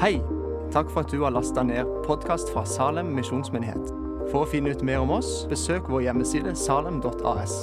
Hei! Takk for at du har lasta ned podkast fra Salem misjonsmyndighet. For å finne ut mer om oss, besøk vår hjemmeside salem.as.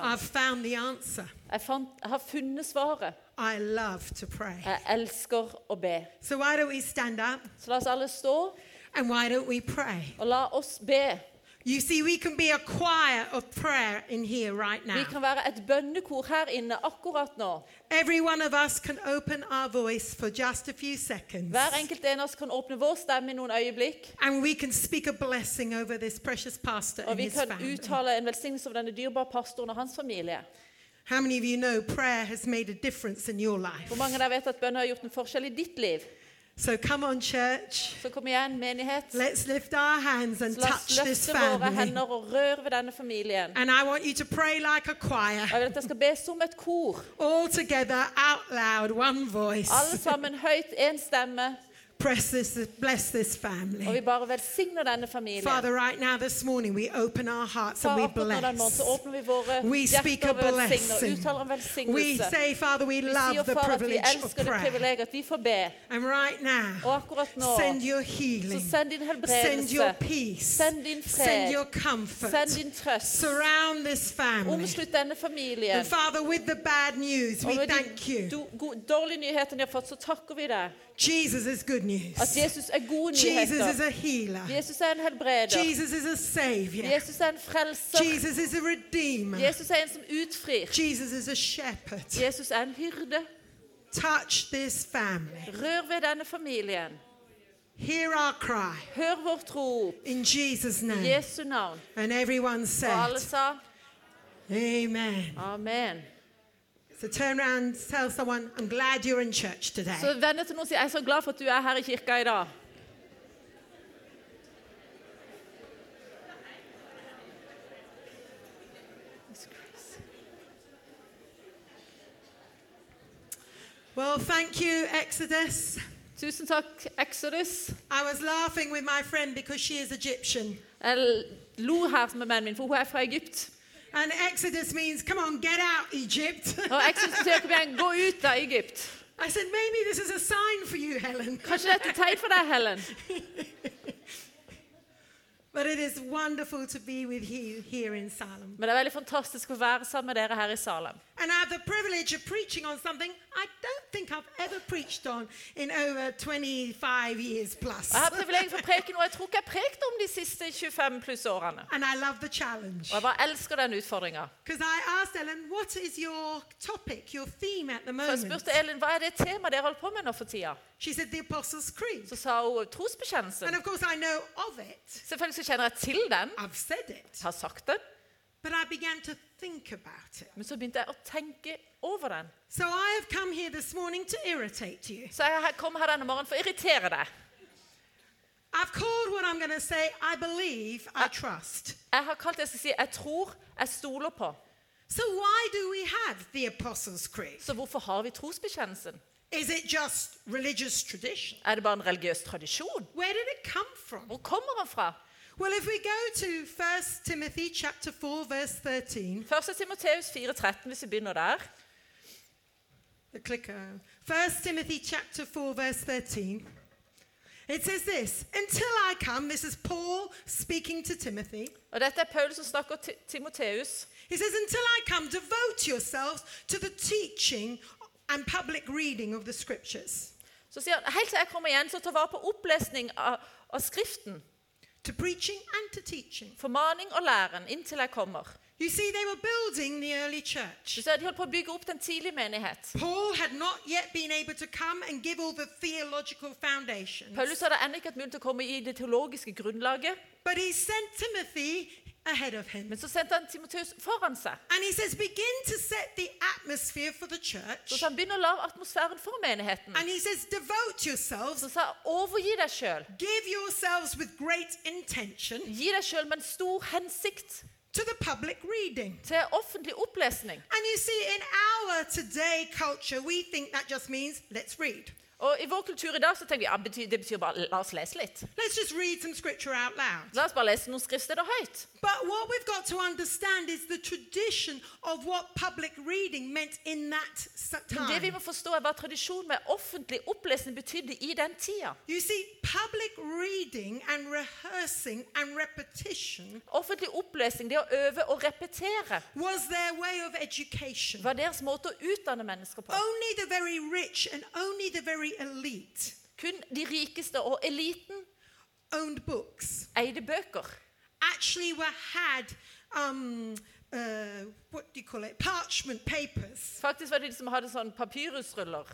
I've found the answer. Jeg, fant, jeg har funnet svaret. I love to pray. Jeg elsker å be. So why don't we stand up Så la oss alle stå, and why don't we pray? og la oss be. You see, we can be a choir of prayer in here right Vi kan være et bønnekor her inne akkurat nå. Every one of us can open our voice for just a few seconds. Hver enkelt en av oss kan åpne vår stemme i noen øyeblikk. And we can speak a blessing over this precious pastor Og and vi his kan family. uttale en velsignelse over denne dyrebare pastoren og hans familie. How many of you know prayer has made a difference in your life? Hvor mange av dere vet at bønn har gjort en forskjell i ditt liv? So come on, church. Så kom igjen, menighet. Let's lift our hands and Så la oss touch this løfte våre family. hender og røre ved denne familien. And I want you to pray like a choir. Og jeg vil at jeg skal be som et kor. All together, out loud, one voice. Alle sammen høyt, én stemme. Press this, bless this Og family. vi bare velsigner denne familien. Father, right now this morning we open our hearts Far, and we akkurat nå den morgenen så bless. åpner vi våre We speak a blessing. We say, Father, we love sier the far at vi privilege of prayer. at vi får be. And right Og now, akkurat nå send your så healing, send din send your peace, send din send your comfort, send din trøst. surround this family. Omslutt denne familien. And Father, with the bad news, we thank you. dårlige nyhetene de har fått, så takker vi deg. Jesus is good news. At Jesus er gode Jesus is a healer. Jesus er en helbreder. Jesus is a savior. Jesus er en frelser. Jesus is a redeemer. Jesus er en som utfrir. Jesus is a shepherd. Jesus er en hyrde. Touch this family. Rør ved denne familien. Hear our cry Hør vårt rop. in Jesus' name. Jesu navn. And everyone Og alle said, sa Amen. amen. So turn around tell someone, I'm glad you're in church today. Så vend deg til noen og si jeg er så glad for at du er her i kirka i dag. Well, thank you, Exodus. Tusen takk, Exodus. I was laughing with my friend because she is Egyptian. Jeg lo her med vennen min, for hun er fra Egypt. And Exodus means, come on, get out, Egypt. Og Exodus betyr kom igjen, gå ut av Egypt. I said, maybe this is a sign for you, Helen. Kanskje dette er tegn for deg, Helen? But it is wonderful to be with you here in Salem. Men det er veldig fantastisk å være sammen med dere her i Salem. And I have the privilege of preaching on something I don't think I've ever preached on in over 25 years plus. Jeg har privilegiet for å preke noe jeg tror ikke jeg har prekt om de siste 25 pluss årene. And I love the challenge. Og jeg bare elsker den utfordringa. Because I asked Ellen, what is your topic, your theme at the Så jeg spurte Ellen, hva er det temaet dere holder på med nå for tida. She said, the Apostles' Creed. Så sa hun trosbekjennelsen. And of course, I know of it. Selvfølgelig så kjenner jeg til den, I've said it. har sagt den, But I began to think about it. men så begynte jeg å tenke over den. So I have come here this morning to irritate you. Så jeg kom her denne morgenen for å irritere deg. I've called what I'm going to say, I believe, I trust. Jeg har kalt det jeg skal si 'jeg tror, jeg stoler på'. So why do we have the Apostles' Creed? Så hvorfor har vi trosbekjennelsen? Is it just religious tradition? Er det bare en religiøs tradisjon? Where did it come from? Hvor kommer den fra? Well, if we go to 1 Timothy chapter 4 verse 13, 1. Timoteus 4,13, hvis vi begynner der. the clicker. 1 Timothy chapter 4 verse 13. It says this, until I come, this is Paul speaking to Timothy. Og Dette er Paulus som snakker til Timoteus. He says, until I come, devote yourselves to the teaching and public reading of the scriptures, Så sier han helt til jeg kommer igjen, så ta vare på opplesning av, av Skriften. To preaching and to teaching. Formaning og læren inntil jeg kommer. You see, they were building the early church. Du ser, De holdt på å bygge opp den tidlige menighet. Paul had not yet been able to come and give all the theological foundations. Paulus hadde ennå ikke hatt mulighet til å komme i det teologiske grunnlaget. But he sent Timothy ahead of him. Men så sendte han Timoteus foran seg. And he says, begin to set the atmosphere for the church. sa han begynner å lage atmosfæren for menigheten. And he says, devote yourselves, Så sa han overgi deg sjøl. give yourselves with great intention Gi deg sjøl med en stor hensikt to the public reading. til offentlig opplesning. And you see, in our today culture, we think that just means let's read. Og I vår kultur i dag så tenker vi ja, betyr, det betyr bare la oss lese litt. Let's just read some scripture out loud. La oss bare lese noen skriftsteder høyt. But what we've got to understand is the tradition of what public reading meant in that time. Men det vi må forstå er hva tradisjon med offentlig opplesning betydde i den tida. You see, public reading and rehearsing and repetition Offentlig opplesning, det å øve og repetere, was their way of education. var deres måte å utdanne mennesker på. Only the very rich and only the very elite Kun de rikeste og eliten owned books. eide bøker. Actually, were had um, uh, what do you call it? Parchment papers, Faktisk var det de som hadde sånn papyrusruller.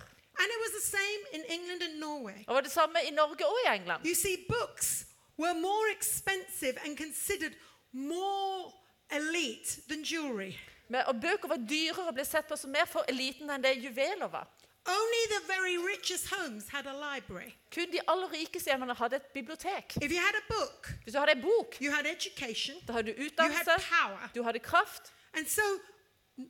and it was the same in England and Norway. Og var det samme i Norge og i England. You see, books were more expensive and considered more elite than jewelry. Men, og bøker var dyrere og ble sett på som mer for eliten enn det juveler var. Only the very richest homes had a library. Kun de aller rikeste hjemmene hadde et bibliotek. If you had a book, Hvis du hadde en bok, you had education, da hadde du you utdannelse, had power. du hadde kraft. And so,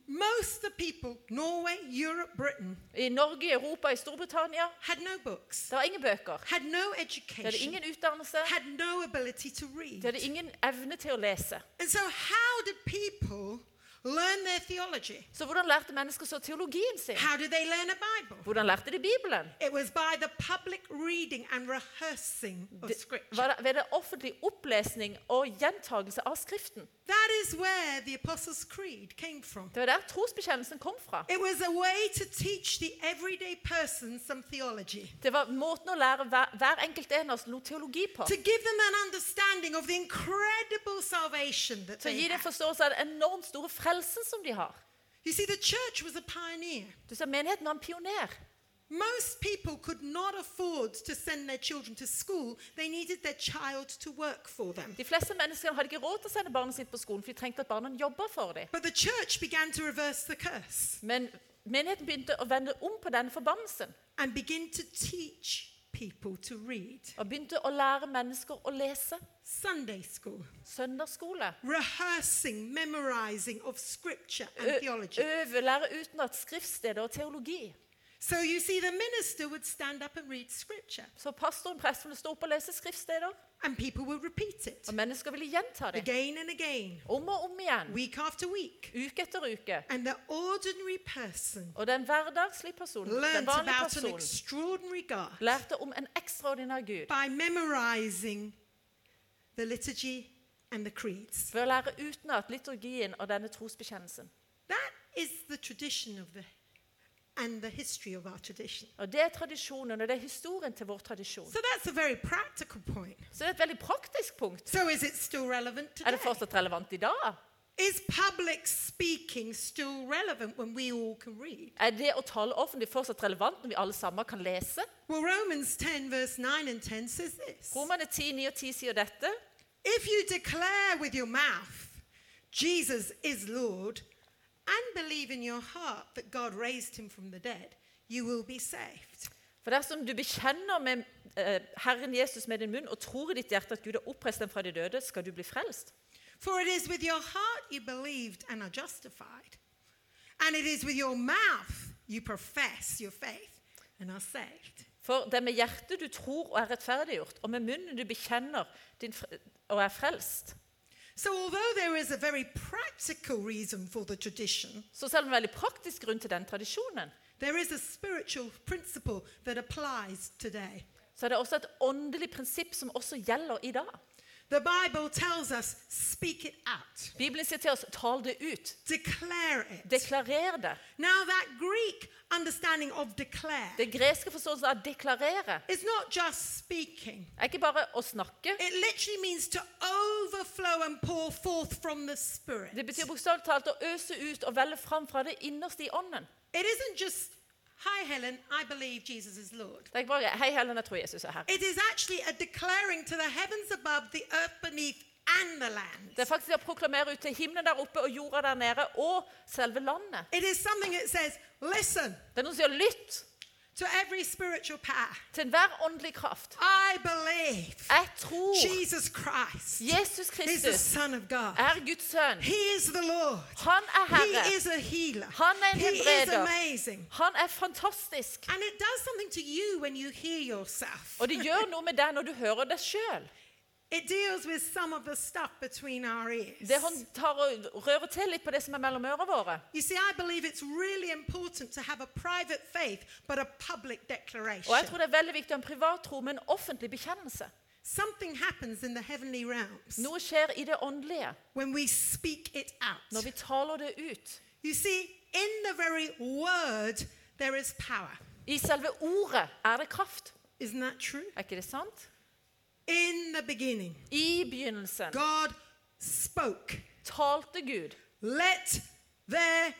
most of the people, Norway, Europe, Britain, I Norge, Europa, i Storbritannia had no books, det var ingen bøker. had no De hadde ingen utdannelse. had no ability to read. Det hadde ingen evne til å lese. And so, how did people learn their theology? Så hvordan lærte mennesker så teologien sin? How did they learn a Bible? Hvordan lærte de Bibelen? It was by the public reading and rehearsing of Det Scripture. var det ved det offentlig opplesning og gjentagelse av Skriften. That is where the Apostles' Creed came from. Det var der trosbekjennelsen kom fra. It was a way to teach the everyday person some theology, Det var måten å lære hver, hver enkelt en av oss noe teologi på. to give them an understanding of the incredible salvation that Til å they gi dem had. forståelse av den enormt store frelsen som de har. You see, the church was a pioneer. Du ser, Menigheten var en pioner. Most people could not afford to send their children to school. They needed their child to work for them. De fleste mennesker hadde ikke råd til å sende barnet sitt på skolen, for de trengte at barna jobba for dem. But the church began to reverse the curse Men menigheten begynte å vende om på den forbannelsen. and begin to teach people to read. Og begynte å lære mennesker å lese. Sunday school, Søndagsskole. rehearsing, memorizing of scripture and Ø theology. øve, lære utenat skriftsteder og teologi. So you see, the minister would stand up and read scripture, Så pastoren presten stå opp og lese skriftsteder, and people would repeat it og mennesker ville gjenta det. again and again, Om og om igjen. week after week. Uke etter uke. And the ordinary person Og den hverdagslige personen, den learned vanlige about an personen, extraordinary God lærte om en ekstraordinær Gud by memorizing the liturgy and the creeds. ved å lære utenat liturgien og denne trosbekjennelsen. That is the tradition of the and the history of our tradition. Og Det er tradisjonen, og det er historien til vår tradisjon. So that's a very practical point. Så det er et veldig praktisk punkt. So is it still relevant Er det fortsatt relevant i dag? Is public speaking still relevant when we all can read? Er det å tale offentlig fortsatt relevant når vi alle sammen kan lese? Well, Romans 10, verse 9 and 10 says this Romerne 10, 9 og 10 sier dette. If you declare with your mouth, Jesus is Lord, and believe in your heart that God raised him from the dead, you will be saved. For dersom du bekjenner med eh, Herren Jesus med din munn og tror i ditt hjerte at Gud har oppreist dem fra de døde, skal du bli frelst. For it is with your heart you believed and are justified, and it is with your mouth you profess your faith and are saved. For det er med hjertet du tror og er rettferdiggjort, og med munnen du bekjenner din og er frelst. So, although there is a very practical reason for the tradition, Så selv om det er en veldig praktisk grunn til den tradisjonen, there is a spiritual principle that applies today. så er det også et åndelig prinsipp som også gjelder i dag. The Bible tells us speak it out, Bibelen sier til oss tal det ut. declare it. Deklarer det. Now, that Greek understanding of declare Det greske forståelsen av deklarere is not just speaking, er ikke bare å snakke. it literally means to overflow and pour forth from the Spirit. Det betyr bokstavelig talt å øse ut og velle fram fra det innerste i ånden. It isn't just, hi, Helen, I believe Jesus is Lord. Det er ikke bare Hei, Helen, jeg tror Jesus er Herre. It is actually a declaring to the heavens above, the earth beneath, and the land. Det er faktisk å proklamere ut til himmelen der oppe og jorda der nede og selve landet. It is something that says, listen, Det er noe som sier 'lytt'. To every spiritual power. til enhver åndelig kraft. I believe Jeg tror Jesus Christ Jesus is the Kristus Son of God. er Guds sønn. He is the Lord. Han er Herre. He is a healer. Han er en He is helbreder. amazing. Han er fantastisk. And it does something to you when you hear yourself. Og det gjør noe med deg når du hører deg sjøl. Det tar og rører til litt på det som er mellom ørene våre. See, really faith. Og jeg tror det er veldig viktig å ha en privat tro men en offentlig bekjennelse. Something happens in the heavenly realms Noe skjer i det åndelige when we speak it når vi taler det ut. You see, in the very word, there is power. I selve ordet er det kraft. Isn't that true? Er ikke det sant? In the beginning, I begynnelsen God spoke, talte Gud. let there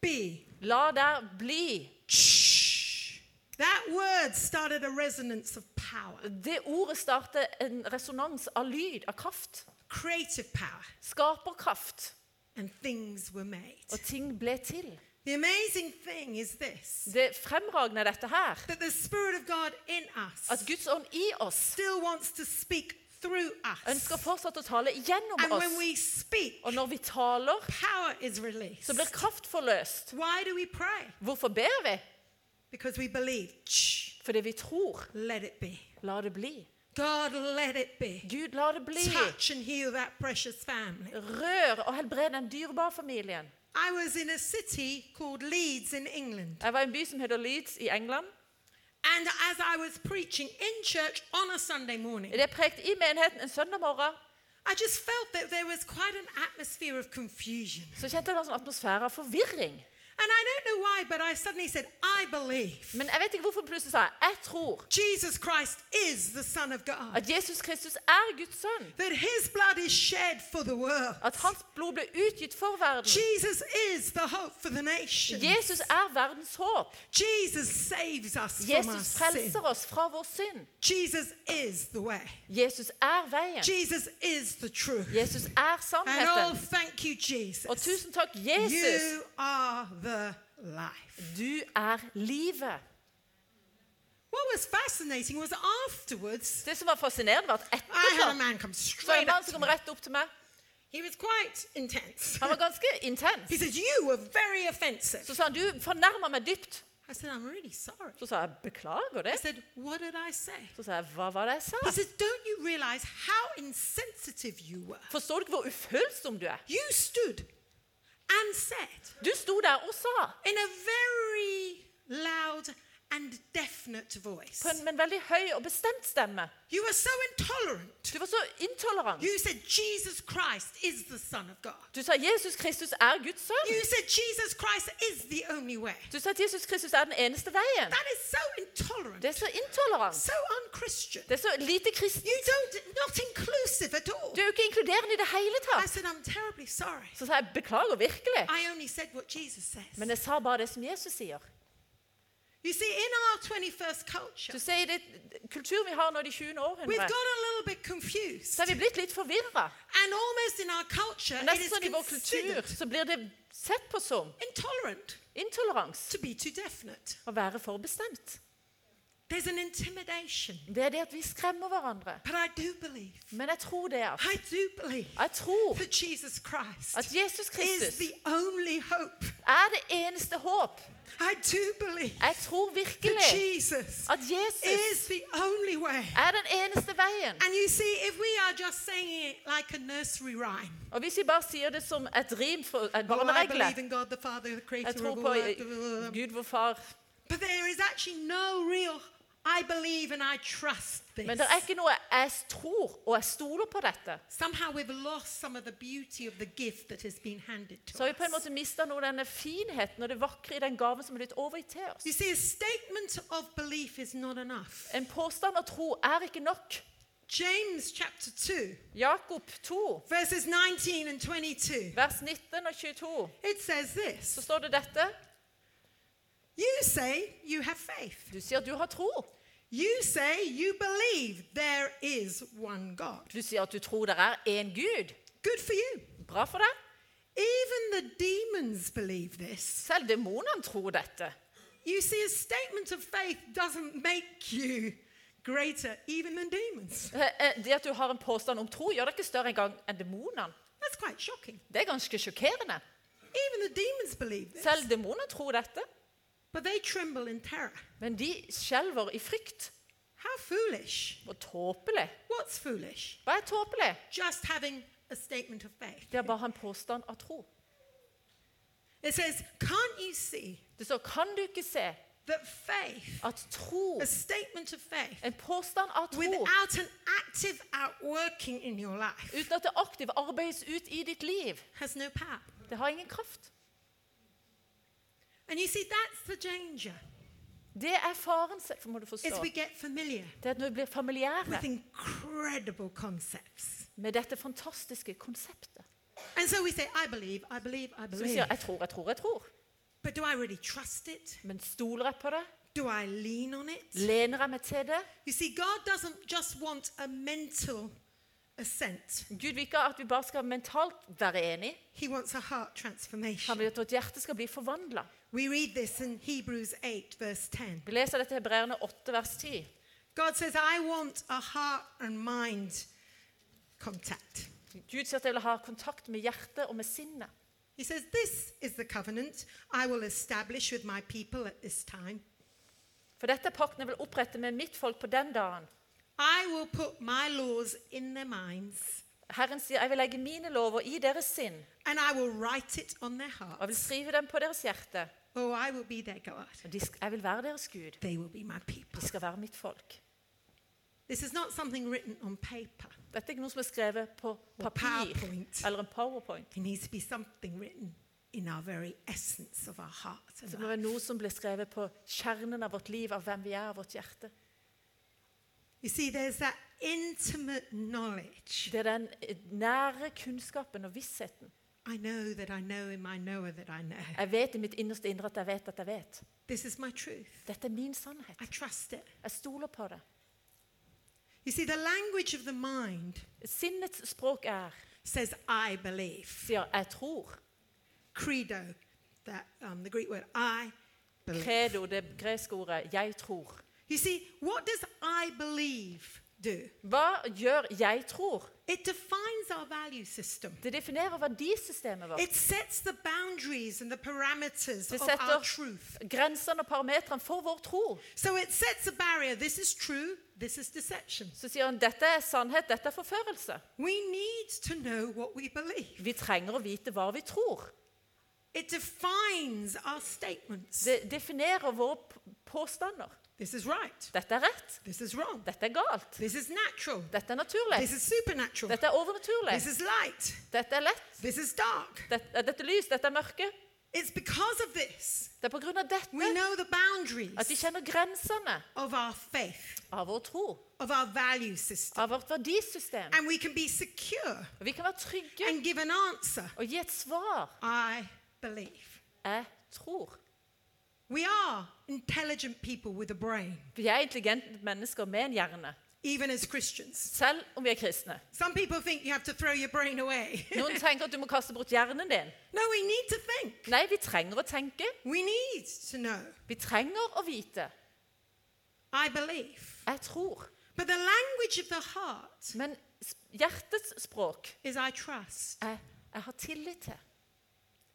be. La der bli. Shh. That word started a resonance of power, Det ordet starter en resonans av lyd, av kraft. creative power, Skaperkraft. and things were made. Og ting ble til. The amazing thing is this Det fremragende er dette her. that the Spirit of God in us At Guds ånd i oss still wants to speak through us. ønsker fortsatt å tale gjennom And when oss. we speak, Og når vi taler, power is released. så blir kraft forløst. Why do we pray? Hvorfor ber vi? Because we believe. Shh, Fordi vi tror. let it be. La det bli. God, let it be. Gud, la det bli. Touch and heal that precious family. Rør og helbred den dyrebare familien. I was in a city called Leeds in England. Jeg var i en by som heter Leeds i England. And as I was preaching in church on a Sunday morning, Det er prekt i menigheten en søndag morgen. I just felt that there was quite an atmosphere of confusion. Så kjente jeg en sånn atmosfære av forvirring. And I don't know why, but I suddenly said, I believe Men jeg vet ikke hvorfor plutselig sa jeg jeg tror Jesus Christ is the Son of God, at Jesus Kristus er Guds sønn. that his blood is shed for the world. At hans blod ble utgitt for verden. Jesus is the hope for the nation. Jesus er verdens håp. Jesus saves us from our Jesus sin. frelser oss fra vår synd. Jesus is the way. Jesus er veien. Jesus is the truth. Jesus er And oh, sannheten. thank you, Jesus. Og tusen takk, Jesus. You are the life. Du er livet. What was fascinating was afterwards, Det som var fascinerende, var at I had a etterpå man come så var det straight en mann up som to kom me. rett opp til meg. He was quite intense. Han var ganske intens. He said, You were very offensive. Så sa han du fornærma meg dypt. I said, I'm really sorry. Så sa jeg beklager I det. said, What did I say? Så sa jeg hva var det jeg sa? He said, Don't you realize how insensitive you were? Forstår du ikke hvor ufølsom du er? You stood and said Du sto der og sa in a very loud and definite voice, på en, med en veldig høy og bestemt stemme. You were so intolerant. Du var så intolerant. You said Jesus Christ is the Son of God. Du sa Jesus Kristus er Guds sønn. You said Jesus Christ is the only way. Du sa at Jesus Kristus er den eneste veien. That is so intolerant, Det er så intolerant. so unchristian. Det er så lite kristent. You don't, not inclusive at all. Du er jo ikke inkluderende i det hele I tatt. said, I'm terribly sorry. Så sa jeg beklager virkelig. I only said what Jesus says. Men jeg sa bare det som Jesus sier. You see, in our 21st culture, Du ser I det kulturen vi har nå de 20. we've århundre, got a little bit confused. så er vi blitt litt forvirra. And almost in our culture, it Nesten is i vår kultur considered så blir det sett på som intolerant intolerans to be too definite. å være for bestemt. There's an intimidation. Det er det at vi skremmer hverandre. But I do believe, Men jeg tror det at I do believe Jeg tror that Jesus Christ at Jesus is Kristus the only hope. er det eneste håp. I do believe Jeg tror virkelig Jesus at Jesus is the only way. er den eneste veien. And you see, if we are just it like a rhyme, Og hvis vi bare sier det som et rim, for, et barneregle believe God Father, Jeg tror på Gud, vår far. But there is actually no real I believe and I trust this. Men det er ikke noe jeg tror, og jeg stoler på dette. Somehow we've lost some of the beauty of the gift that has been handed to Så har vi på en måte mistet noe av denne finheten og det vakre i den gaven som er blitt overgitt til oss. You see, a statement of belief is not enough. En påstand av tro er ikke nok. James chapter 2, Jakob 2, verses 19 and 22. vers 19 og 22, It says så står det dette. You say you have faith. Du sier du har tro. You say you believe there is one God. Du sier at du tror det er én Gud. Good for you. Bra for deg. Even the demons believe this Selv demonene tror dette. You see, a statement of faith doesn't make you greater even than demons. Eh, eh, Det at du har en påstand om tro, gjør deg ikke større engang enn demonene. That's quite shocking. Det er ganske sjokkerende. Even the demons believe this. Selv demoner tror dette, men de skjelver i frykt. How foolish. Og tåpelig. What's foolish? Hva er tåpelig? Just having a statement of faith. Det er bare en påstand av tro. It says, Can't you see Det står, kan du ikke se that faith, at tro, a statement of faith, en påstand av tro, without an active outworking in your life, uten at det aktivt arbeides ut i ditt liv, has no power? det har ingen kraft. And you see, that's the danger. Det er faren, må du forstå. Det at vi blir familiære med dette fantastiske konseptet. So say, I believe, I believe, I Så vi sier 'jeg tror, jeg tror, jeg tror'. Really? Men stoler jeg på det? Do I lean on it? Lener jeg meg til det? You see, God doesn't just want a mental assent, Gud vil ikke at vi bare skal mentalt være enige. He wants a heart Han transformation. vil at vårt hjerte skal bli forvandla. We read this in Hebrews 8, verse 10. Vi leser dette i Hebreerne 8, vers 10. God says, I want a heart and mind contact. Gud sier at jeg vil ha kontakt med hjertet og med sinnet. He says, This is the covenant I will establish with my people at this time. For dette er pakten jeg vil opprette med mitt folk på den dagen. I will put my laws in their minds, Herren sier, jeg vil legge mine lover i deres sinn, and I will write it on their og jeg vil skrive dem på deres hjerte. Oh, I will be their God. De, jeg vil være deres Gud. They will be my people. De skal være mitt folk. This is not something written on paper. Dette er ikke noe som er skrevet på papir eller en powerpoint. It needs to be something written in our very essence of our heart. Det må være noe som blir skrevet på kjernen av vårt liv, av hvem vi er, av vårt hjerte. You see, there's that intimate knowledge. Det er den eh, nære kunnskapen og vissheten. I know that I know in my knower that I know. Jeg vet i mitt innerste indre at jeg vet at jeg vet. This is my truth. Dette er min sannhet. I trust it. Jeg stoler på det. You see, the language of the mind Sinnets språk er says, I believe. sier 'jeg tror'. Credo, that, um, the Greek word, I believe. Credo, det greske ordet 'jeg tror'. You see, what does I believe do? Hva gjør 'jeg tror'? It defines our value system. Det definerer verdisystemet vårt. It sets the boundaries and the parameters Det of our setter truth. grensene og parametrene for vår tro. So it sets a barrier. This is true. This is deception. Så sier han dette er sannhet, dette er forførelse. We need to know what we believe. Vi trenger å vite hva vi tror. It defines our statements. Det definerer våre påstander. This is right. Dette er rett. This is wrong. Dette er galt. This is natural. Dette er naturlig. This is supernatural. Dette er overnaturlig. This is light. Dette er lett. This is dark. Dette, er dette lys. Dette er mørke. It's because of this Det er på grunn av we know the boundaries at vi kjenner grensene of our faith, av vår tro, of our value system. av vårt verdisystem. And we can be secure Og vi kan være trygge and give an answer. og gi et svar. I believe. Jeg tror. We are intelligent people with a brain, Vi er intelligente mennesker med en hjerne, even as Christians. selv om vi er kristne. Some people think you have to throw your brain away. Noen tenker at du må kaste bort hjernen din. no, we need to think. Nei, vi trenger å tenke. We need to know. Vi trenger å vite. I believe. Jeg tror. But the language of the heart Men hjertets språk is I trust. Jeg, jeg har tillit til.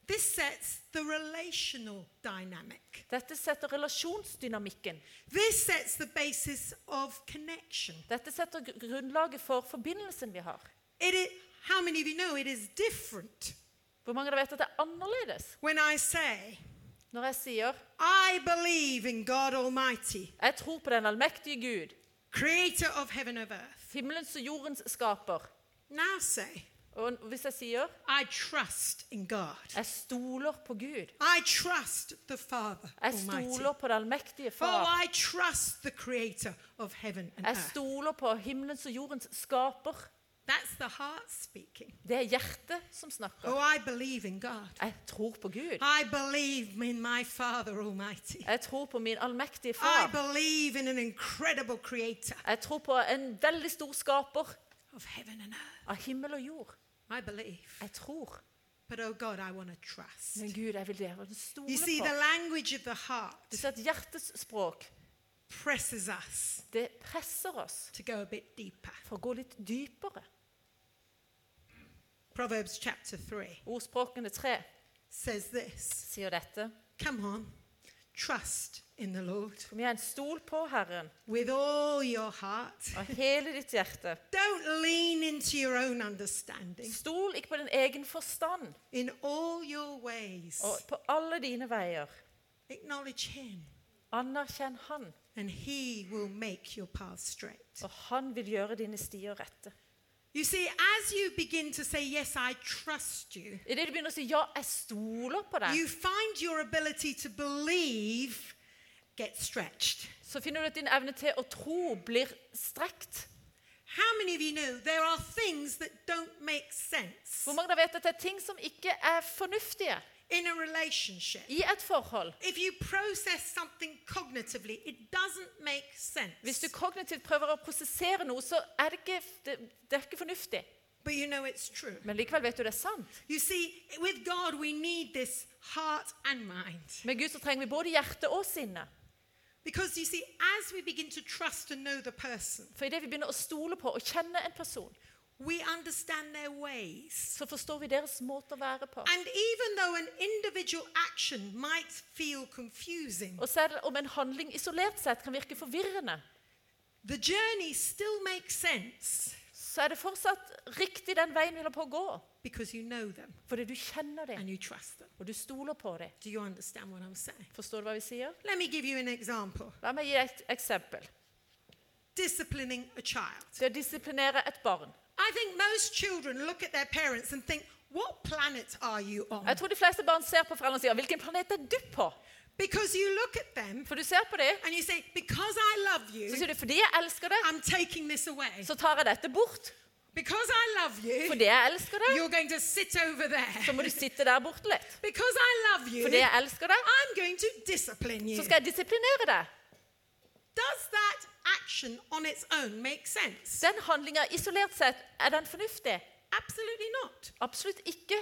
This sets the relational dynamic. Dette setter relasjonsdynamikken. This sets the basis of connection. Dette setter grunnlaget for forbindelsen vi har. It is, how many of you know it is different Hvor mange vet at det er annerledes? when I say, Når jeg sier I believe in God Almighty, jeg tror på den allmektige Gud, creator of heaven and earth. himmelens og jordens skaper. Now say, Og hvis jeg sier I trust in God. jeg stoler på Gud, I trust the Father jeg stoler på den allmektige Oh, I trust the creator of heaven and jeg stoler på himmelens og jordens skaper. That's the heart speaking. Det er hjertet som snakker. Oh, I believe in God. Jeg tror på Gud. I believe in my Father Almighty. Jeg tror på min allmektige I believe in an incredible creator Jeg tror på en veldig stor skaper of heaven and earth. av himmel og jord. I believe. Jeg tror. But oh God, I want to trust. Men Gud, jeg vil dere stole You see, på. the language of the heart ser at hjertets språk presses us det presser oss to go a bit deeper. for å gå litt dypere. Proverbs chapter 3 Ordspråkene 3 says this sier dette. Come on, trust in the Lord Kom igjen, stol på Herren with all your heart. av hele ditt hjerte. Don't lean into your own understanding. Stol ikke på din egen forstand In all your ways, og på alle dine veier. acknowledge Him, Anerkjenn Han, and He will make your path straight. og Han vil gjøre dine stier rette. You see, as you begin to say, Yes, I trust you, Idet du begynner å si 'ja, jeg stoler på deg', you find your ability to believe get stretched. så finner du at din evne til å tro blir strekt. How many of you know there are things that don't make sense Hvor mange vet at det er ting som ikke er fornuftige in a relationship? i et forhold? If you process something cognitively, it doesn't make sense. Hvis du kognitivt prøver å prosessere noe, så er det ikke, det, det er ikke fornuftig. But you know it's true. Men likevel vet du det er sant. You see, with God, we need this heart and mind. Med Gud så trenger vi både hjerte og sinne. Because you see, as we begin to trust and know the person, For idet vi begynner å stole på og kjenne en person, we understand their ways. så forstår vi deres måte å være på. And even though an individual action might feel confusing, Og selv om en handling isolert sett kan virke forvirrende, the journey still makes sense så er det fortsatt riktig den veien vi holder på å gå. Because you know them Fordi du kjenner dem, and you trust them. og du stoler på dem. Do you understand what I'm saying? Forstår du hva vi sier? Let me give you an example. La meg gi et eksempel. Disciplining a child. Det å disiplinere et barn. I think most children look at their parents and think, What planet are you on? Jeg tror de fleste barn ser på foreldrene og sier 'Hvilken planet er du på?' Because you look at them For du ser på dem, and you say, Because I love så you, sier du 'Fordi jeg elsker deg, I'm taking this away. så tar jeg dette bort'. Because I love you, Fordi jeg elsker deg, you're going to sit over så må du sitte der borte litt. Because I love you, Fordi jeg elsker deg, I'm going to discipline you. så skal jeg disiplinere deg. Does that action on its own make sense? Den handlinga isolert sett, er den fornuftig? Absolutely not. Absolutt ikke.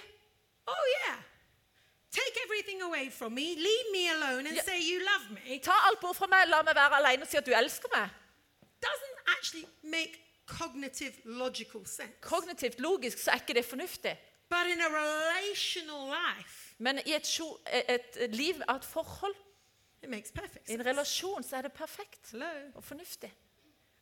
Oh, yeah. Take everything away from me, leave me alone, and Yeah. say you love me Ta alt bort fra meg, la meg være alene og si at du elsker meg. doesn't actually make cognitive, logical sense. Kognitivt logisk så er ikke det fornuftig. But in a relational life, Men i et, sjo- et, et liv av et forhold, it makes perfect i en relasjon, så er det perfekt Hello. og fornuftig.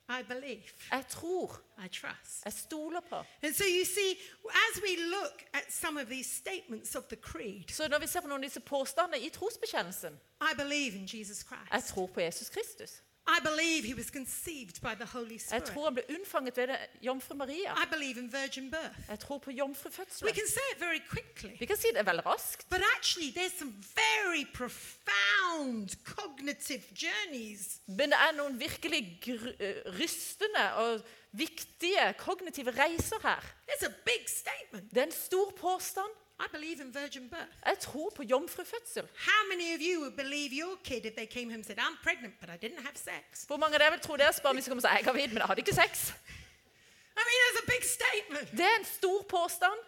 I believe. Jeg tror, I trust. jeg stoler på. And so you see, as we look at some of these statements of the creed, Så når vi ser på noen av disse påstandene i trosbekjennelsen I believe in Jesus Jeg tror på Jesus Kristus. I believe he was conceived by the Holy Jeg Spirit. tror han ble unnfanget ved jomfru Maria. I believe in virgin birth. Jeg tror på We can say it very quickly. Vi kan si det veldig raskt, But actually, there's some very profound cognitive journeys men det er noen virkelig eh, rystende og viktige kognitive reiser her. It's a big statement. Det er en stor påstand. I believe in virgin birth. Jeg tror på jomfrufødsel. How many of you would believe your kid if they came home and said, I'm pregnant, but I didn't have sex? Hvor mange av dere vil tro deres barn hvis de kommer og sier 'jeg er gravid, men jeg hadde ikke sex'? I mean, a big statement. Det er en stor påstand.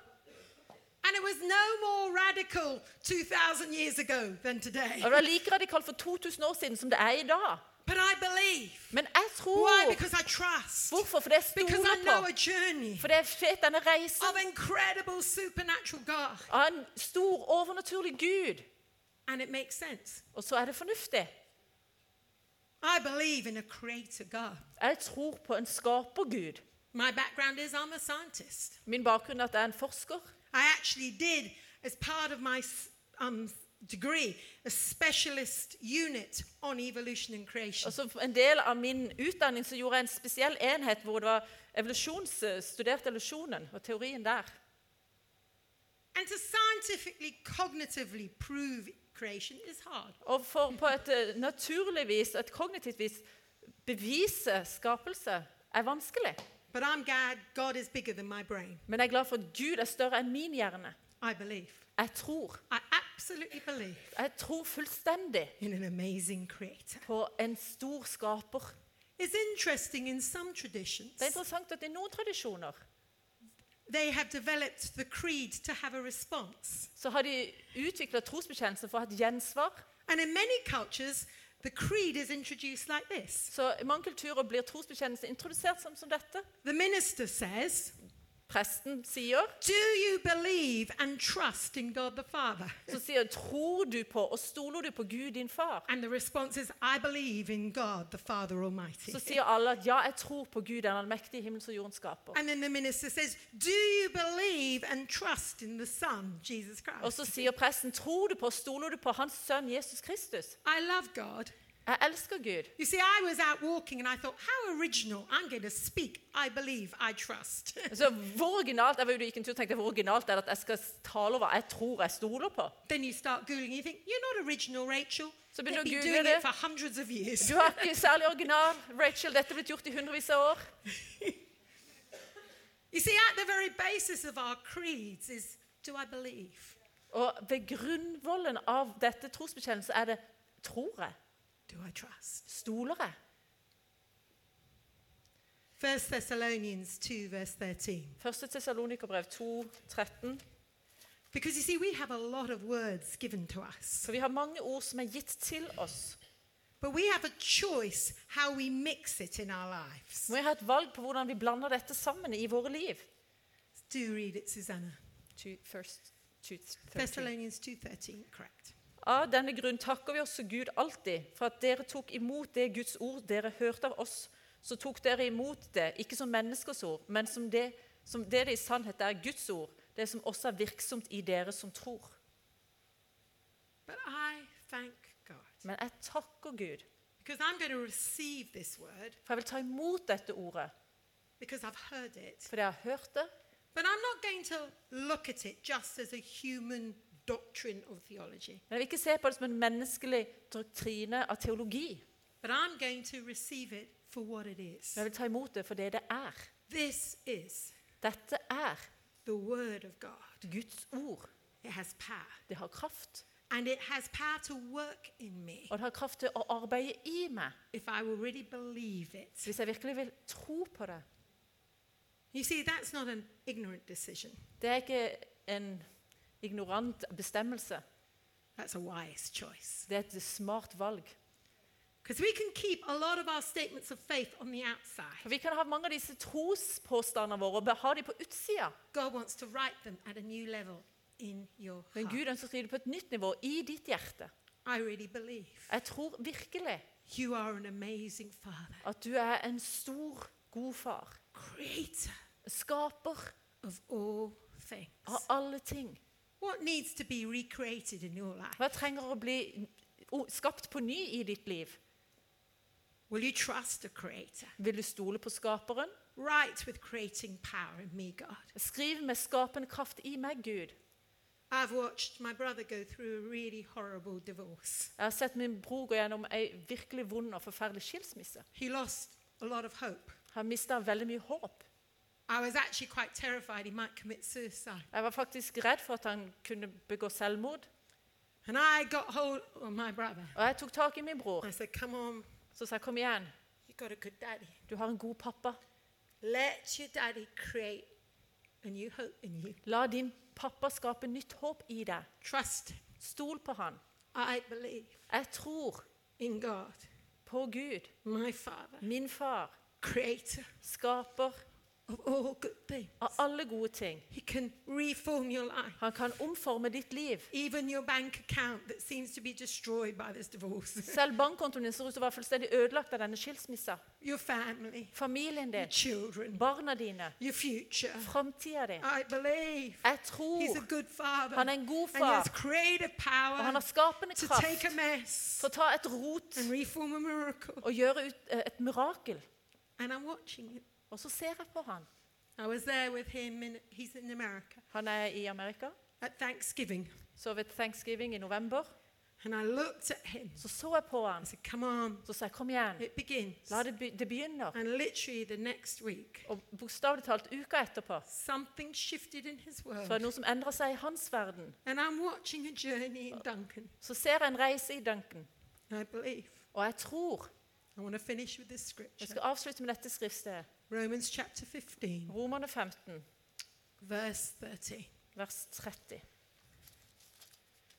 And it was no more radical 2,000 years ago than today. Og det er like radikalt for 2000 år siden som det er i dag. But I believe. Men jeg Why? Because I trust. Hvorfor? For det jeg Because I know a journey For det er fet, denne reisen of incredible supernatural God. av en stor, overnaturlig Gud. And it makes sense. Og så er det fornuftig. I believe in a creator God. Jeg tror på en skapergud. My background is I'm a scientist. Min bakgrunn er at jeg er en forsker. I actually did, as part of my um, degree, a specialist unit on evolution and creation. Og som en del av min utdanning så gjorde jeg en spesiell enhet hvor det var evolusjons, studert evolusjonen og teorien der. And to scientifically, cognitively prove creation is hard. Og for på et eh, naturlig vis, et kognitivt vis, bevise skapelse er vanskelig. But I'm glad God is bigger than my brain. Men jeg er glad for at Gud er større enn min hjerne. I believe. Jeg tror. I absolutely believe Jeg tror fullstendig in an amazing creator. på en stor skaper. It's interesting in some traditions, Det er interessant at i noen tradisjoner they have developed the creed to have a response. så har de utvikla trosbekjennelsen for å ha et gjensvar. And in many cultures, the creed is introduced like this Så i mange kulturer blir trosbekjennelsen introdusert som, som dette. The minister says, Presten sier, Do you believe and trust in God the Father? så sier tror du på og stoler du på Gud, din far? And the response is, I believe in God the Father Almighty. Så sier alle at ja, jeg tror på Gud, den allmektige himmels og jordens skaper. And then the minister says, Do you believe and trust in the Son, Jesus Og så Christ? sier presten, tror du på og stoler du på hans sønn Jesus Kristus? I love God. Jeg elsker Gud. You see, I was out walking and I thought, How original. I'm going to speak. I believe. I trust. Så hvor originalt, jeg var ute og gikk en tur og tenkte, hvor originalt er det at jeg skal tale over jeg tror jeg stoler på? then you start Googling, you think, You're not original, Rachel. Så begynner du å google det. for hundreds of years. Du er ikke særlig original, Rachel. Dette er blitt gjort i hundrevis av år. You see, at the very basis of our creeds is, Do I believe? Og ved grunnvollen av dette trosbekjennelsen er det tror jeg, Do I trust? stoler jeg. 1 Thessalonians 2, verse 13. Første Tessalonikerbrev 2, 13. Because you see, we have a lot of words given to us, For vi har mange ord som er gitt til oss. but we have a choice how we mix it in our lives. Må vi ha et valg på hvordan vi blander dette sammen i våre liv. Do read it, Susanna. To first, to 13. Thessalonians 2:13, correct. Av denne grunn takker vi også Gud alltid for at dere tok imot det Guds ord dere hørte av oss. Så tok dere imot det, ikke som menneskers ord, men som det, som det det i sannhet er Guds ord, det som også er virksomt i dere som tror. Men jeg takker Gud, for jeg vil ta imot dette ordet, fordi jeg har hørt det. But I'm not going to look at it just as a human doctrine of theology, Men jeg vil ikke se på det som en menneskelig doktrine av teologi. but I'm going to receive it for what it is. Men jeg vil ta imot det for det det er. This is Dette er the word of God. Guds ord. It has power. Det har kraft. And it has power to work in me Og det har kraft til å arbeide i meg, if I will really believe it. hvis jeg virkelig vil tro på det. You see, that's not an ignorant decision. Det er ikke en ignorant bestemmelse. That's a wise choice. Det er et smart valg. Because we can keep a lot of our statements of faith on the outside. For Vi kan ha mange av disse trospåstandene våre og ha dem på utsida. God wants to write them at a new level in your Men. Gud ønsker å skrive det på et nytt nivå i ditt hjerte. I really believe Jeg tror virkelig you are an amazing father, at du er en stor, god far. creator Skaper of all things. av alle ting. Hva trenger å bli skapt på ny i ditt liv? Vil du stole på skaperen? Write with creating power in me, God. Skriv med skapende kraft i meg, Gud. I've watched my brother go through a really horrible divorce. Jeg har sett min bror gå gjennom en virkelig vond og forferdelig skilsmisse. He lost a lot of hope. Han mista veldig mye håp. Jeg var faktisk redd for at han kunne begå selvmord. Og jeg tok tak i min bror. Så sa jeg, kom igjen, du har en god pappa. La din pappa skape nytt håp i deg. Trust. Stol på han. Jeg tror God, på Gud, min far, creator skaper of all good things. av alle gode ting. He can reform your life. Han kan omforme ditt liv. Even your bank account that seems to be destroyed by this divorce. Selv bankkontoen din ser ut til å være fullstendig ødelagt av denne skilsmissa. your family, Familien your din, children, barna dine, your future. framtida di. I believe Jeg he's a tror good father. han er en god And he has creative og han power har skapende to kraft take a mess for å ta et rot and reform a miracle. og gjøre ut eh, et mirakel. And I'm watching him. Og så ser jeg på han. I was there with him, in, he's in America, Han er i Amerika. at Thanksgiving. Så ved Thanksgiving i november And I looked at him. så så jeg på han. Said, Come on, Så sa jeg, kom igjen, it begins. la det, be det begynner. And literally the next week, Og bokstavelig talt uka etterpå something shifted in his så er det world. noe som endrer seg i hans verden. And I'm watching a journey in Duncan. Så ser jeg en reise i Duncan, I believe. og jeg tror I want to finish with this Jeg scripture. skal avslutte med dette skriftstedet. Romans chapter 15, Romerne 15, verse 30. vers 30.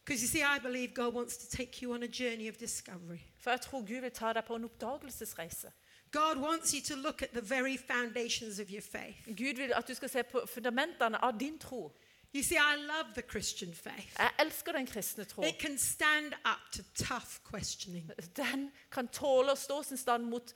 Because you see, I believe God wants to take you on a journey of discovery. For jeg tror Gud vil ta deg på en oppdagelsesreise. God wants you to look at the very foundations of your faith. Gud vil at du skal se på fundamentene av din tro. You see, I love the Christian faith. Jeg elsker den kristne tro. It can stand up to tough questioning. Den kan tåle å stå sin stand mot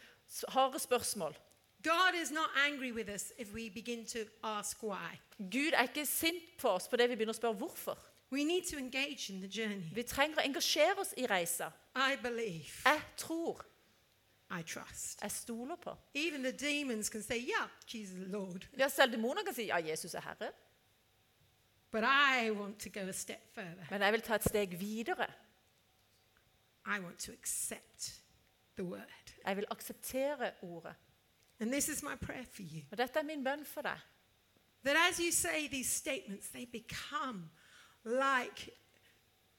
harde spørsmål. God is not angry with us if we begin to ask why. Gud er ikke sint på oss på det vi begynner å spørre hvorfor. We need to engage in the journey. Vi trenger å engasjere oss i reisa. I believe. Jeg tror. I trust. Jeg stoler på. Even the demons can say, Yeah, Jesus is Lord. Ja, Selv demoner kan si ja, Jesus er Herre. But I want to go a step further. Men jeg vil ta et steg videre. I want to accept the word. Jeg vil akseptere ordet. And this is my prayer for you Og dette er min bønn for deg. that as you say these statements, they become like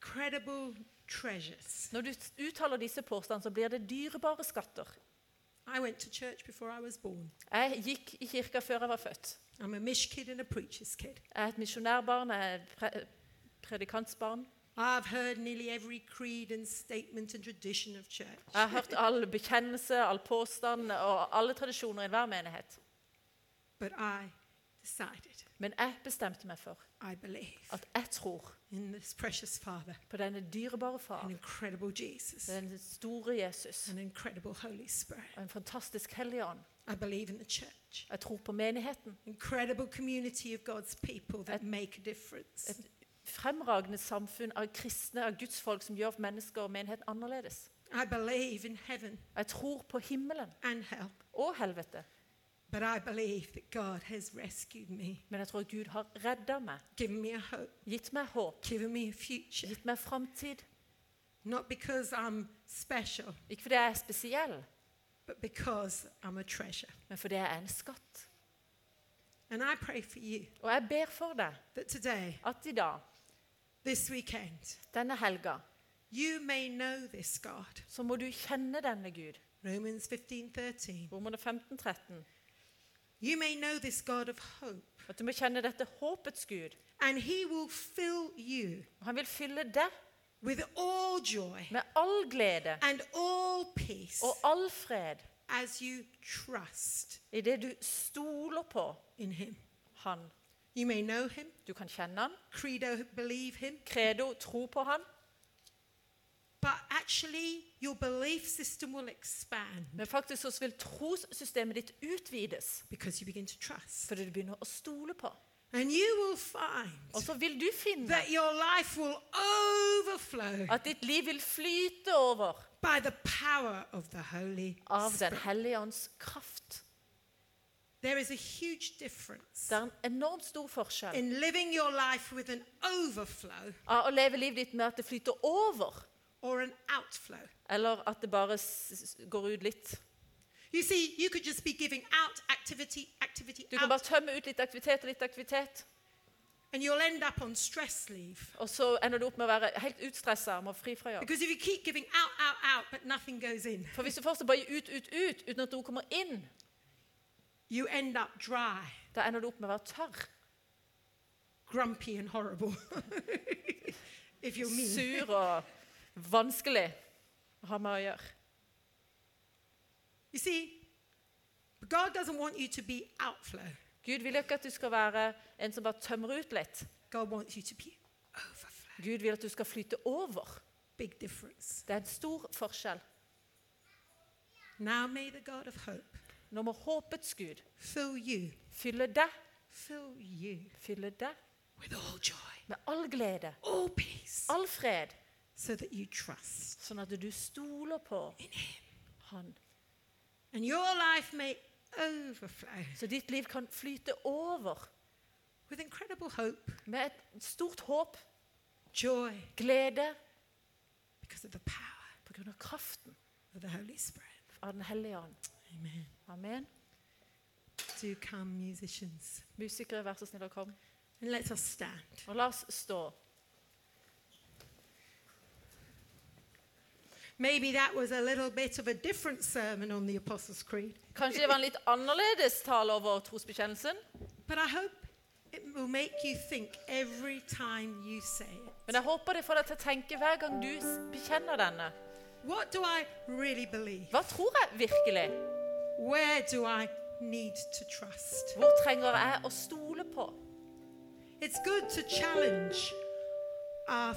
credible treasures. Når du uttaler disse påstandene, så blir det dyrebare skatter. I went to church before I was born. Jeg gikk i kirka før jeg var født. I'm a mish kid and a preacher's kid. Jeg er et misjonærbarn, jeg er pre predikantsbarn. I've heard nearly every creed and statement and tradition of church. Jeg har hørt all bekjennelse, all påstand og alle tradisjoner i enhver menighet. But I decided, Men jeg bestemte meg for I believe at jeg tror in this precious Father, på denne dyrebare an far, incredible Jesus, den store Jesus an incredible Holy Spirit. og en fantastisk hellig ånd. I believe in the church, Jeg tror på menigheten. incredible community of God's people that Et- make a difference. Et fremragende samfunn av kristne, av Guds folk, som gjør mennesker og menighet annerledes. Jeg tror på himmelen og helvete. but I believe that God has rescued me, Men jeg tror Gud har redda meg, given me a hope, gitt meg håp, given me a future. gitt meg framtid. Not because I'm special, Ikke fordi jeg er spesiell, but because I'm a treasure. men fordi jeg er en skatt. And I pray for you Og jeg ber for deg that today, at i dag, this weekend, denne helga, you may know this God. så må du kjenne denne Gud. Romans 15:13. Romerne 15, 13. You may know this God of hope, At du må kjenne dette håpets Gud. and he will fill you Og han vil fylle deg with all joy med all glede and all peace og all fred as you trust i det du stoler på in him. han. You may know him, Du kan kjenne han, credo, him, credo, tro på han, but actually your belief system will expand men faktisk så vil trossystemet ditt utvides because you begin to trust. fordi du begynner å stole på. And you will find Og så vil du finne that your life will overflow at ditt liv vil flyte over by the power of the Holy av Den hellige ånds kraft. There is a huge difference Det er en enormt stor forskjell in living your life with an overflow av å leve livet ditt med at det flyter over, or an outflow. eller at det bare s- s- går ut litt. You see, you could just be giving out activity, activity, Du kan bare out, tømme ut litt aktivitet og litt aktivitet, and you'll end up on stress leave. og så ender du opp med å være helt utstressa og må fri fra jobb. Because if you keep giving out, out, out, but nothing goes in, For hvis du fortsatt bare ut, ut, ut uten at noe kommer inn, you end up dry, da ender du opp med å være tørr, grumpy, and horrible. if you're mean. sur og vanskelig å ha med å gjøre. You see, God doesn't want you to be outflow. Gud vil ikke at du skal være en som bare tømmer ut litt. God wants you to be overflow. Gud vil at du skal flyte over. Big difference. Det er en stor forskjell. Now may the God of hope Nå må håpets Gud fylle deg, fylle deg with all joy, med all glede, all fred, so that you trust sånn at du stoler på. Han. And your life may overflow Så ditt liv kan flyte over with incredible hope, med et stort håp, joy, glede, because of the power på grunn av kraften of the Holy Spirit. av Den hellige ånd. Amen. Amen. Do come, musicians. Musikere, vær så snill å komme. And let us stand. Og la oss stå. Maybe that was a little bit of a different sermon on the Apostles' Creed, Kanskje det var en litt annerledes tale over trosbekjennelsen, but I hope it will make you think every time you say it. Men jeg håper det får deg til å tenke hver gang du bekjenner denne. What do I really believe? Hva tror jeg virkelig? Where do I need to trust? Hvor trenger jeg å stole på? It's good to challenge our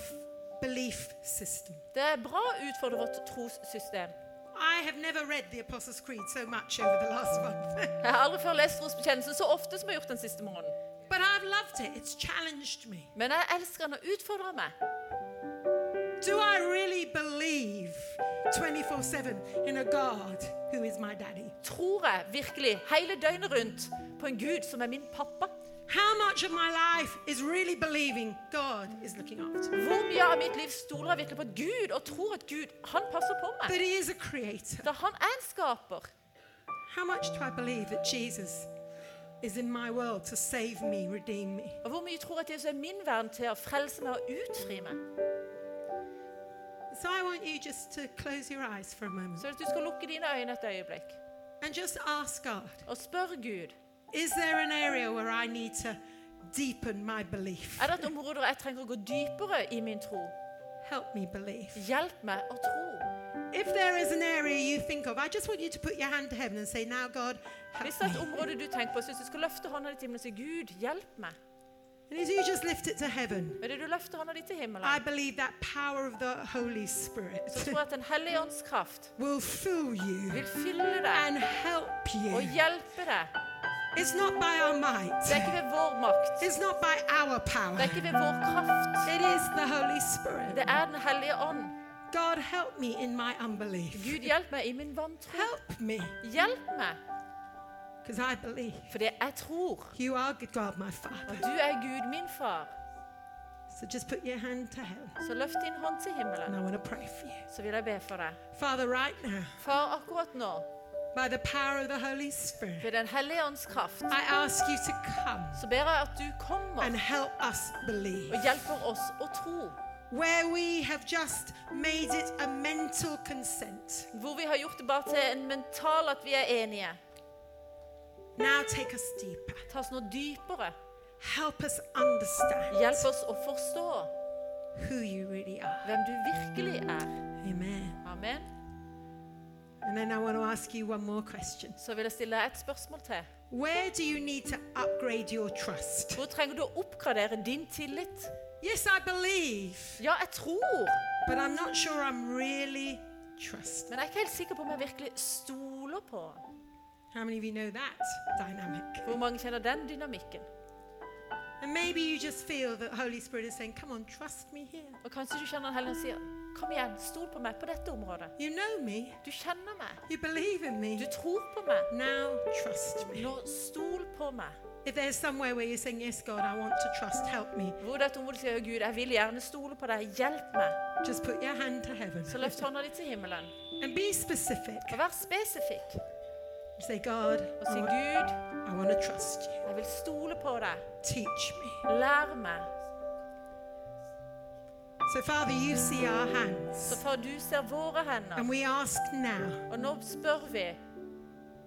belief system. Det er bra å utfordre vårt trossystem. I have never read the Apostles' Creed so much over the last month, Jeg har aldri før lest trosbekjennelsen så ofte som jeg har gjort den siste måneden. but I've loved it. It's challenged me. Men jeg elsker den og utfordrer meg. Do I really believe 24 7 in a God who is my daddy? Tror jeg virkelig hele døgnet rundt på en Gud som er min pappa? Really? Hvor mye av mitt liv stoler jeg virkelig på at Gud og tror at Gud han passer på meg? Da han er en skaper. How much do I believe that Jesus is in my world to save me, redeem me? Og hvor mye tror jeg at Jesus er min verden til å frelse meg og utfri meg? So I want you just to close your eyes for a moment Så du skal lukke dine øyne et øyeblikk and just ask God og spør Gud Is there an area where I need to deepen my belief? Er det et område hvor jeg trenger å gå dypere i min tro? Help me believe. Hjelp meg å tro. If there is an area you think of, I just want you to put your hand to heaven and say, Now, God, Hvis det er et me. område du tenker på, så hvis du skal løfte hånda di til himmelen og si Gud, hjelp meg. And as you just lift it to heaven, Ved det du løfter hånda di til I himmelen, believe that power of the Holy så Spirit tror jeg at Den hellige ånds kraft will fill you vil fylle deg and help og you. hjelpe deg. It's not by our might, Det er ikke ved vår makt. it's not by our Det power. er ikke ved vår kraft. It is the Holy Spirit. Det er Den hellige ånd. God, help me in my unbelief. Gud, hjelp meg i min vantro. Help me, Hjelp meg, because I believe fordi jeg tror at du er Gud, min far. So just put your hand to heaven, Så løft din hånd til and himmelen, I want to pray for you. så vil jeg be for deg. Father, right now, Far, akkurat nå, by the power of the Holy Spirit, ved Den hellige ånds kraft, I ask you to come så ber jeg at du kommer and help us believe. og hjelper oss å tro. Where we have just made it a mental consent, Hvor vi har gjort det bare til en mental at vi er enige. Now take us deeper. Ta oss nå dypere. Help us understand Hjelp oss å forstå who you really are. hvem du virkelig er. Amen. Amen. And then I want to ask you one more question. Så vil jeg stille deg et spørsmål til. Where do you need to upgrade your trust? Hvor trenger du å oppgradere din tillit? Yes, I believe, Ja, jeg tror, but I'm not sure I'm really men jeg er ikke helt sikker på om jeg virkelig stoler på han. How many of you know that dynamic? Hvor mange kjenner den dynamikken? And maybe you just feel that Holy Spirit is saying, Come on, trust me here. Og kanskje du kjenner den heller sier, kom igjen, stol på meg på dette området. You know me, Du kjenner meg. you believe in Du tror på meg. Now trust me. Nå stol på meg. If there's somewhere where you're saying, Yes, God, I want to trust, help me, Hvor det er et område du sier, Gud, jeg vil gjerne stole på deg, hjelp meg. just put your hand to heaven Så løft hånda di til himmelen. and be specific. Og vær spesifikk. Say, God, Og I si, want, Gud, I want to trust you. jeg vil stole på deg. Teach me. Lær meg. So, Father, you see our Så hands. far, du ser våre hender. And we ask now Og nå spør vi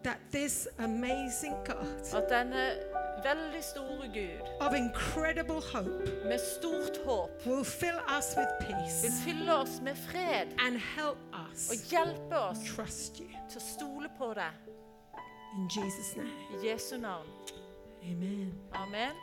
that this amazing God at denne veldig store Gud of incredible hope med stort håp will fill us with vil peace fylle oss med fred and help og us hjelpe oss trust you. til å stole på deg. In Jesus' name, I Jesu navn. amen. Amen.